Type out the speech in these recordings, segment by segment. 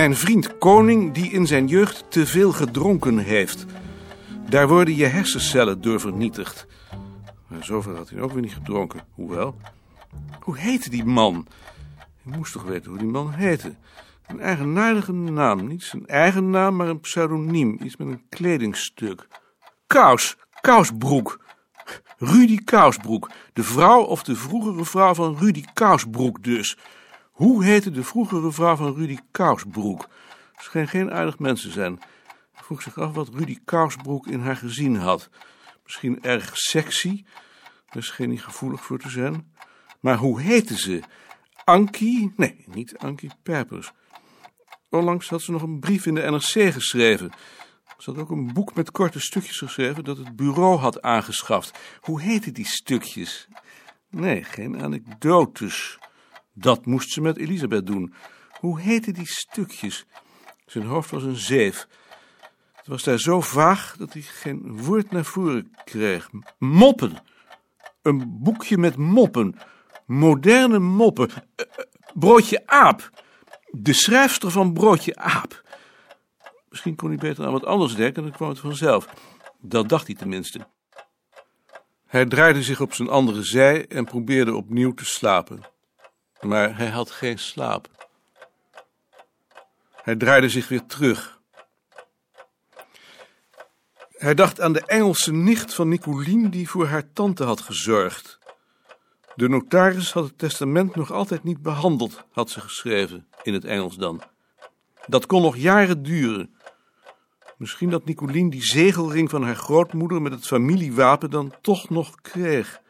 Mijn vriend Koning die in zijn jeugd te veel gedronken heeft. Daar worden je hersencellen door vernietigd. Maar zoveel had hij ook weer niet gedronken, hoewel. Hoe heette die man? Je moest toch weten hoe die man heette. Een eigenaardige naam, niet zijn eigen naam, maar een pseudoniem. Iets met een kledingstuk. Kous, Kousbroek. Rudy Kousbroek. De vrouw of de vroegere vrouw van Rudy Kousbroek dus. Hoe heette de vroegere vrouw van Rudy Kousbroek? Scheen geen aardig mens te zijn. Hij vroeg zich af wat Rudy Kousbroek in haar gezien had. Misschien erg sexy, daar scheen hij gevoelig voor te zijn. Maar hoe heette ze? Ankie? Nee, niet Ankie Pijpers. Onlangs had ze nog een brief in de NRC geschreven. Ze had ook een boek met korte stukjes geschreven dat het bureau had aangeschaft. Hoe heette die stukjes? Nee, geen anekdotes. Dat moest ze met Elisabeth doen. Hoe heette die stukjes? Zijn hoofd was een zeef. Het was daar zo vaag dat hij geen woord naar voren kreeg. Moppen. Een boekje met moppen. Moderne moppen. Eh, eh, broodje aap. De schrijfster van Broodje aap. Misschien kon hij beter aan wat anders denken, dan kwam het vanzelf. Dat dacht hij tenminste. Hij draaide zich op zijn andere zij en probeerde opnieuw te slapen. Maar hij had geen slaap. Hij draaide zich weer terug. Hij dacht aan de Engelse nicht van Nicolien die voor haar tante had gezorgd. De notaris had het testament nog altijd niet behandeld, had ze geschreven, in het Engels dan. Dat kon nog jaren duren. Misschien dat Nicolien die zegelring van haar grootmoeder met het familiewapen dan toch nog kreeg.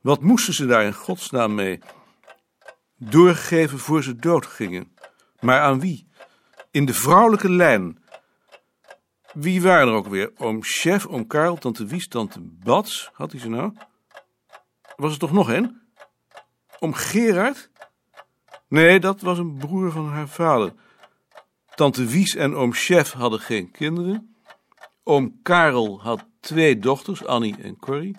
Wat moesten ze daar in godsnaam mee? Doorgeven voor ze doodgingen. Maar aan wie? In de vrouwelijke lijn. Wie waren er ook weer? Oom Chef, oom Karel, tante Wies, tante Bats. Had hij ze nou? Was er toch nog een? Oom Gerard? Nee, dat was een broer van haar vader. Tante Wies en oom Chef hadden geen kinderen. Oom Karel had twee dochters, Annie en Corrie.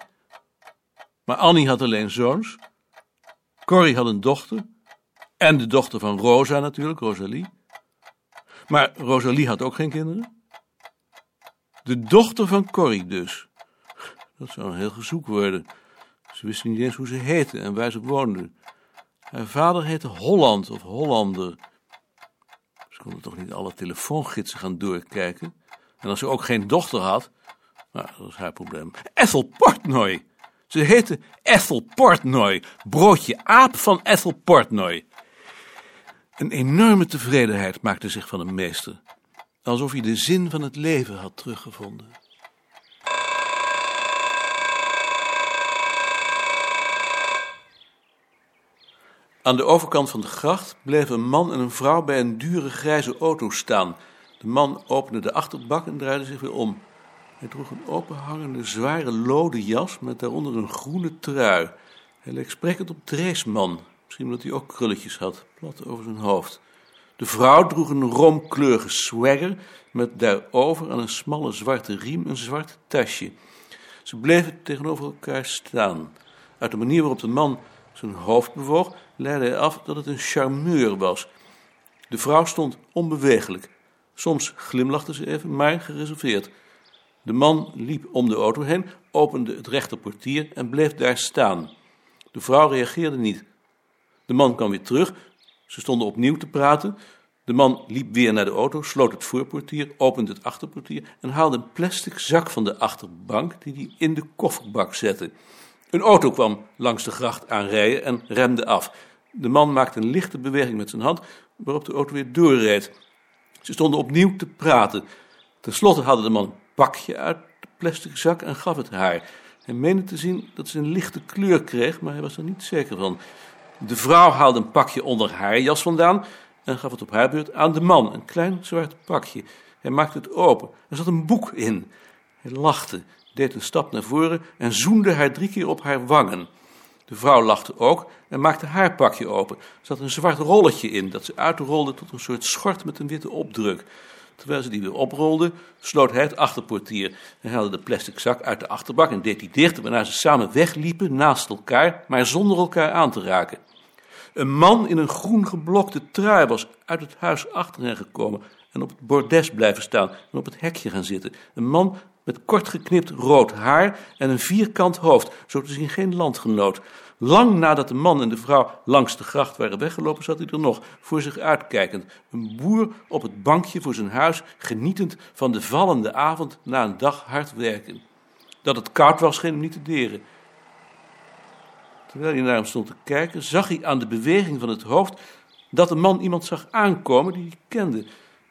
Maar Annie had alleen zoons. Corrie had een dochter. En de dochter van Rosa natuurlijk, Rosalie. Maar Rosalie had ook geen kinderen. De dochter van Corrie dus. Dat zou een heel gezoek worden. Ze wisten niet eens hoe ze heette en waar ze woonde. Haar vader heette Holland of Hollander. Ze konden toch niet alle telefoongidsen gaan doorkijken? En als ze ook geen dochter had, nou, dat was haar probleem. Ethel Portnoy. Ze heette Ethel Portnoy. Broodje aap van Ethel Portnoy. Een enorme tevredenheid maakte zich van hem meester. Alsof hij de zin van het leven had teruggevonden. Aan de overkant van de gracht bleven een man en een vrouw bij een dure grijze auto staan. De man opende de achterbak en draaide zich weer om. Hij droeg een openhangende, zware lode jas met daaronder een groene trui. Hij leek sprekend op Dreesman, misschien omdat hij ook krulletjes had, plat over zijn hoofd. De vrouw droeg een roomkleurige swagger met daarover aan een smalle zwarte riem een zwart tasje. Ze bleven tegenover elkaar staan. Uit de manier waarop de man zijn hoofd bewoog, leidde hij af dat het een charmeur was. De vrouw stond onbewegelijk. Soms glimlachte ze even, maar gereserveerd. De man liep om de auto heen, opende het rechterportier en bleef daar staan. De vrouw reageerde niet. De man kwam weer terug. Ze stonden opnieuw te praten. De man liep weer naar de auto, sloot het voorportier, opende het achterportier en haalde een plastic zak van de achterbank die hij in de kofferbak zette. Een auto kwam langs de gracht aanrijden en remde af. De man maakte een lichte beweging met zijn hand, waarop de auto weer doorreed. Ze stonden opnieuw te praten. Ten slotte haalde de man pakje uit de plastic zak en gaf het haar. Hij meende te zien dat ze een lichte kleur kreeg, maar hij was er niet zeker van. De vrouw haalde een pakje onder haar jas vandaan en gaf het op haar beurt aan de man, een klein zwart pakje. Hij maakte het open. Er zat een boek in. Hij lachte, deed een stap naar voren en zoende haar drie keer op haar wangen. De vrouw lachte ook en maakte haar pakje open. Er zat een zwart rolletje in dat ze uitrolde tot een soort schort met een witte opdruk. Terwijl ze die weer oprolde, sloot hij het achterportier. Hij haalde de plastic zak uit de achterbak en deed die dicht, waarna ze samen wegliepen naast elkaar, maar zonder elkaar aan te raken. Een man in een groen geblokte trui was uit het huis achter hen gekomen en op het bordes blijven staan en op het hekje gaan zitten. Een man met kort geknipt rood haar en een vierkant hoofd, zo te zien geen landgenoot. Lang nadat de man en de vrouw langs de gracht waren weggelopen, zat hij er nog, voor zich uitkijkend. Een boer op het bankje voor zijn huis, genietend van de vallende avond na een dag hard werken. Dat het koud was, scheen hem niet te deren. Terwijl hij naar hem stond te kijken, zag hij aan de beweging van het hoofd dat de man iemand zag aankomen die hij kende.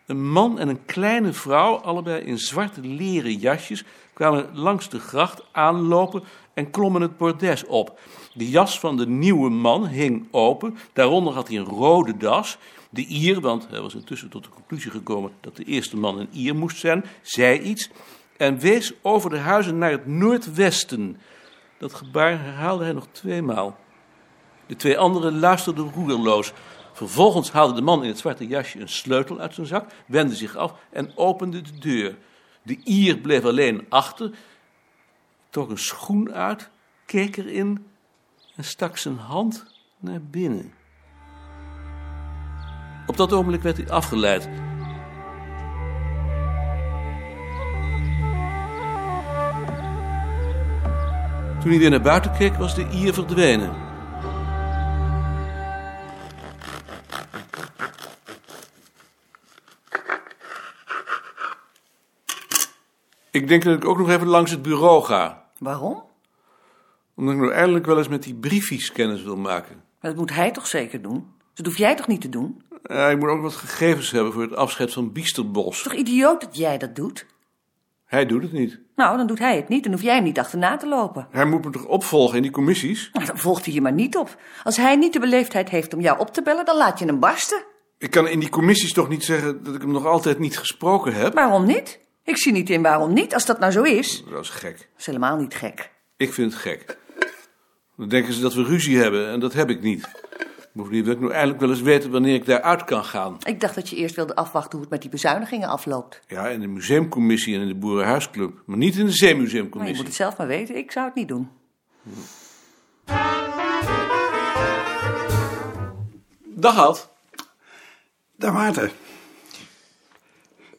Een man en een kleine vrouw, allebei in zwarte leren jasjes, kwamen langs de gracht aanlopen en klommen het bordes op. De jas van de nieuwe man hing open, daaronder had hij een rode das. De Ier, want hij was intussen tot de conclusie gekomen dat de eerste man een Ier moest zijn, zei iets en wees over de huizen naar het noordwesten. Dat gebaar herhaalde hij nog tweemaal. De twee anderen luisterden roerloos. Vervolgens haalde de man in het zwarte jasje een sleutel uit zijn zak, wendde zich af en opende de deur. De Ier bleef alleen achter, trok een schoen uit, keek erin en stak zijn hand naar binnen. Op dat ogenblik werd hij afgeleid. Toen hij weer naar buiten keek, was de Ier verdwenen. Ik denk dat ik ook nog even langs het bureau ga. Waarom? Omdat ik nou eindelijk wel eens met die briefies kennis wil maken. Maar dat moet hij toch zeker doen? Dat hoef jij toch niet te doen? Ja, ik moet ook wat gegevens hebben voor het afscheid van Biesterbos. Het is toch idioot dat jij dat doet? Hij doet het niet. Nou, dan doet hij het niet. Dan hoef jij hem niet achterna te lopen. Hij moet me toch opvolgen in die commissies? Nou, dan volgt hij je maar niet op. Als hij niet de beleefdheid heeft om jou op te bellen, dan laat je hem barsten. Ik kan in die commissies toch niet zeggen dat ik hem nog altijd niet gesproken heb? Waarom niet? Ik zie niet in waarom niet, als dat nou zo is. Dat is gek. Dat is helemaal niet gek. Ik vind het gek. Dan denken ze dat we ruzie hebben en dat heb ik niet. Bovendien wil ik nu eindelijk wel eens weten wanneer ik daaruit kan gaan. Ik dacht dat je eerst wilde afwachten hoe het met die bezuinigingen afloopt. Ja, in de museumcommissie en in de Boerenhuisclub. Maar niet in de Maar je Zeemuseumcommissie. moet het zelf maar weten. Ik zou het niet doen. Dag Ad. Dag Maarten.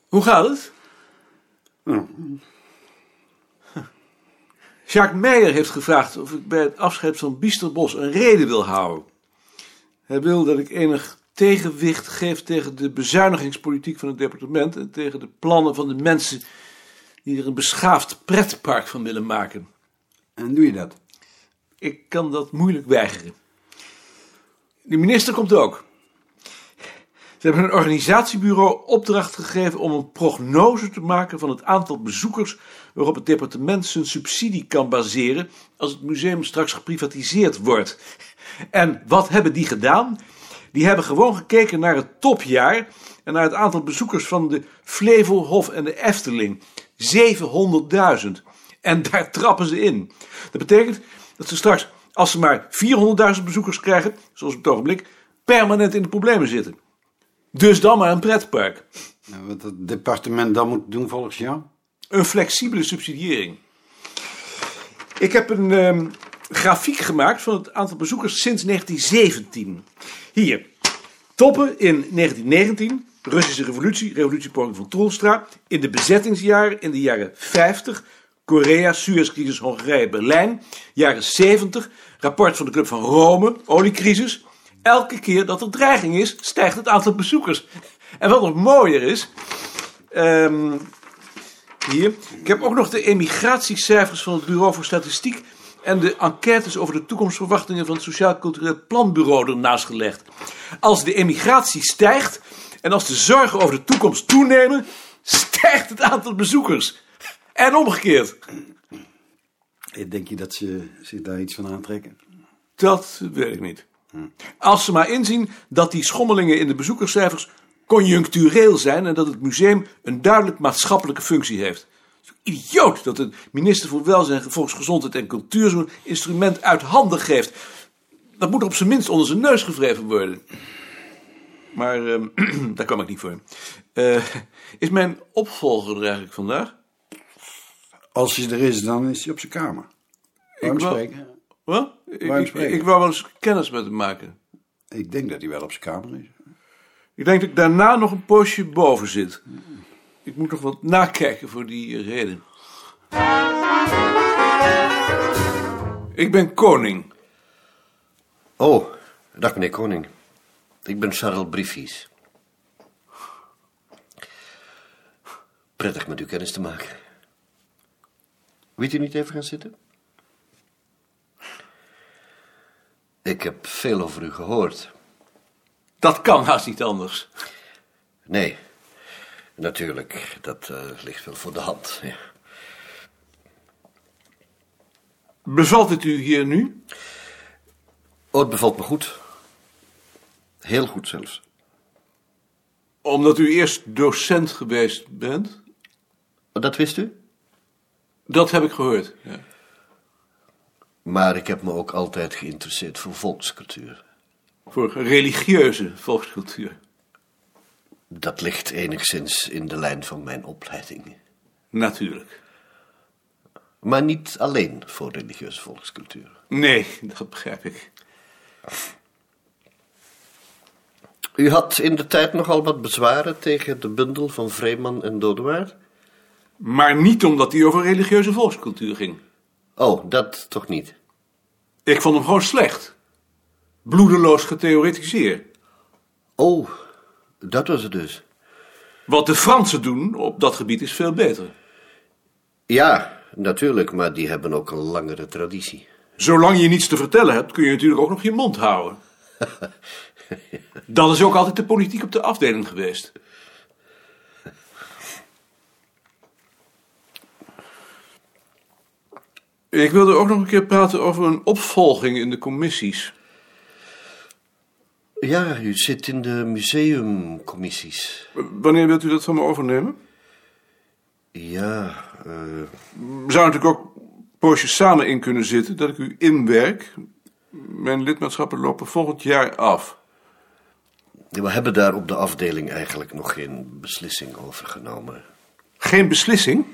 Hoe gaat het? Jacques Meijer heeft gevraagd of ik bij het afscheid van Biesterbos een reden wil houden. Hij wil dat ik enig tegenwicht geef tegen de bezuinigingspolitiek van het departement en tegen de plannen van de mensen die er een beschaafd pretpark van willen maken. En doe je dat? Ik kan dat moeilijk weigeren. De minister komt ook. Ze hebben een organisatiebureau opdracht gegeven om een prognose te maken van het aantal bezoekers waarop het departement zijn subsidie kan baseren als het museum straks geprivatiseerd wordt. En wat hebben die gedaan? Die hebben gewoon gekeken naar het topjaar en naar het aantal bezoekers van de Flevolhof en de Efteling. 700.000. En daar trappen ze in. Dat betekent dat ze straks, als ze maar 400.000 bezoekers krijgen, zoals op het ogenblik, permanent in de problemen zitten. Dus dan maar een pretpark. Nou, wat het departement dan moet doen volgens jou? Een flexibele subsidiëring. Ik heb een ehm, grafiek gemaakt van het aantal bezoekers sinds 1917. Hier. Toppen in 1919, Russische revolutie, revolutiepoging van Troelstra. In de bezettingsjaren, in de jaren 50, Korea, Suezcrisis, Hongarije, Berlijn. Jaren 70, rapport van de Club van Rome, oliecrisis. Elke keer dat er dreiging is, stijgt het aantal bezoekers. En wat nog mooier is, ehm, hier. Ik heb ook nog de emigratiecijfers van het Bureau voor Statistiek en de enquêtes over de toekomstverwachtingen van het Sociaal Cultureel Planbureau ernaast gelegd. Als de emigratie stijgt en als de zorgen over de toekomst toenemen, stijgt het aantal bezoekers. En omgekeerd. Denk je dat ze zich daar iets van aantrekken? Dat weet ik niet. Als ze maar inzien dat die schommelingen in de bezoekerscijfers conjunctureel zijn en dat het museum een duidelijk maatschappelijke functie heeft. Het is idioot dat de minister voor Welzijn, Volksgezondheid en Cultuur zo'n instrument uit handen geeft. Dat moet er op zijn minst onder zijn neus gewreven worden. Maar ehm, daar kwam ik niet voor. Eh, is mijn opvolger er eigenlijk vandaag? Als hij er is, dan is hij op zijn kamer. Wou- spreken? Wat? Ik, ik wou wel eens kennis met hem maken. Ik denk dat hij wel op zijn kamer is. Ik denk dat ik daarna nog een poosje boven zit. Ik moet nog wat nakijken voor die reden. Ik ben koning. Oh, dag meneer Koning. Ik ben Charles Briefies. Prettig met u kennis te maken. Wilt u niet even gaan zitten? Ik heb veel over u gehoord. Dat kan haast niet anders. Nee, natuurlijk, dat eh, ligt wel voor de hand. Ja. Bevalt het u hier nu? Oh, het bevalt me goed. Heel goed zelfs. Omdat u eerst docent geweest bent? Dat wist u? Dat heb ik gehoord. Ja. Maar ik heb me ook altijd geïnteresseerd voor volkscultuur. Voor religieuze volkscultuur. Dat ligt enigszins in de lijn van mijn opleiding. Natuurlijk. Maar niet alleen voor religieuze volkscultuur. Nee, dat begrijp ik. U had in de tijd nogal wat bezwaren tegen de bundel van Vreeman en Dodewaard? Maar niet omdat die over religieuze volkscultuur ging. Oh, dat toch niet? Ik vond hem gewoon slecht. Bloedeloos getheoretiseerd. Oh, dat was het dus. Wat de Fransen doen op dat gebied is veel beter. Ja, natuurlijk, maar die hebben ook een langere traditie. Zolang je niets te vertellen hebt, kun je natuurlijk ook nog je mond houden. Dat is ook altijd de politiek op de afdeling geweest. Ik wilde ook nog een keer praten over een opvolging in de commissies. Ja, u zit in de museumcommissies. Wanneer wilt u dat van me overnemen? Ja, eh, We zouden natuurlijk ook poosjes samen in kunnen zitten, dat ik u inwerk. Mijn lidmaatschappen lopen volgend jaar af. we hebben daar op de afdeling eigenlijk nog geen beslissing over genomen. Geen beslissing,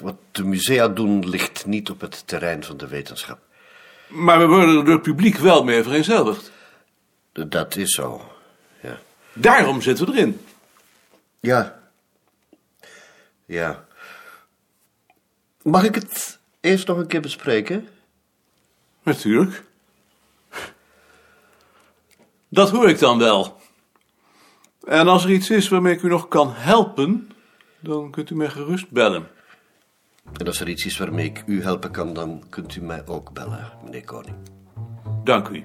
Wat de musea doen ligt niet op het terrein van de wetenschap. maar we worden er door het publiek wel mee vereenzelvigd. Dat is zo, ja. Daarom zitten we erin. Ja. Ja. Mag ik het eerst nog een keer bespreken? Natuurlijk. Dat hoor ik dan wel. En als er iets is waarmee ik u nog kan helpen, dan kunt u mij gerust bellen. En als er iets is waarmee ik u helpen kan, dan kunt u mij ook bellen, meneer Koning. Dank u.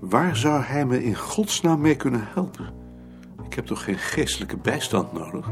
Waar zou hij me in godsnaam mee kunnen helpen? Ik heb toch geen geestelijke bijstand nodig?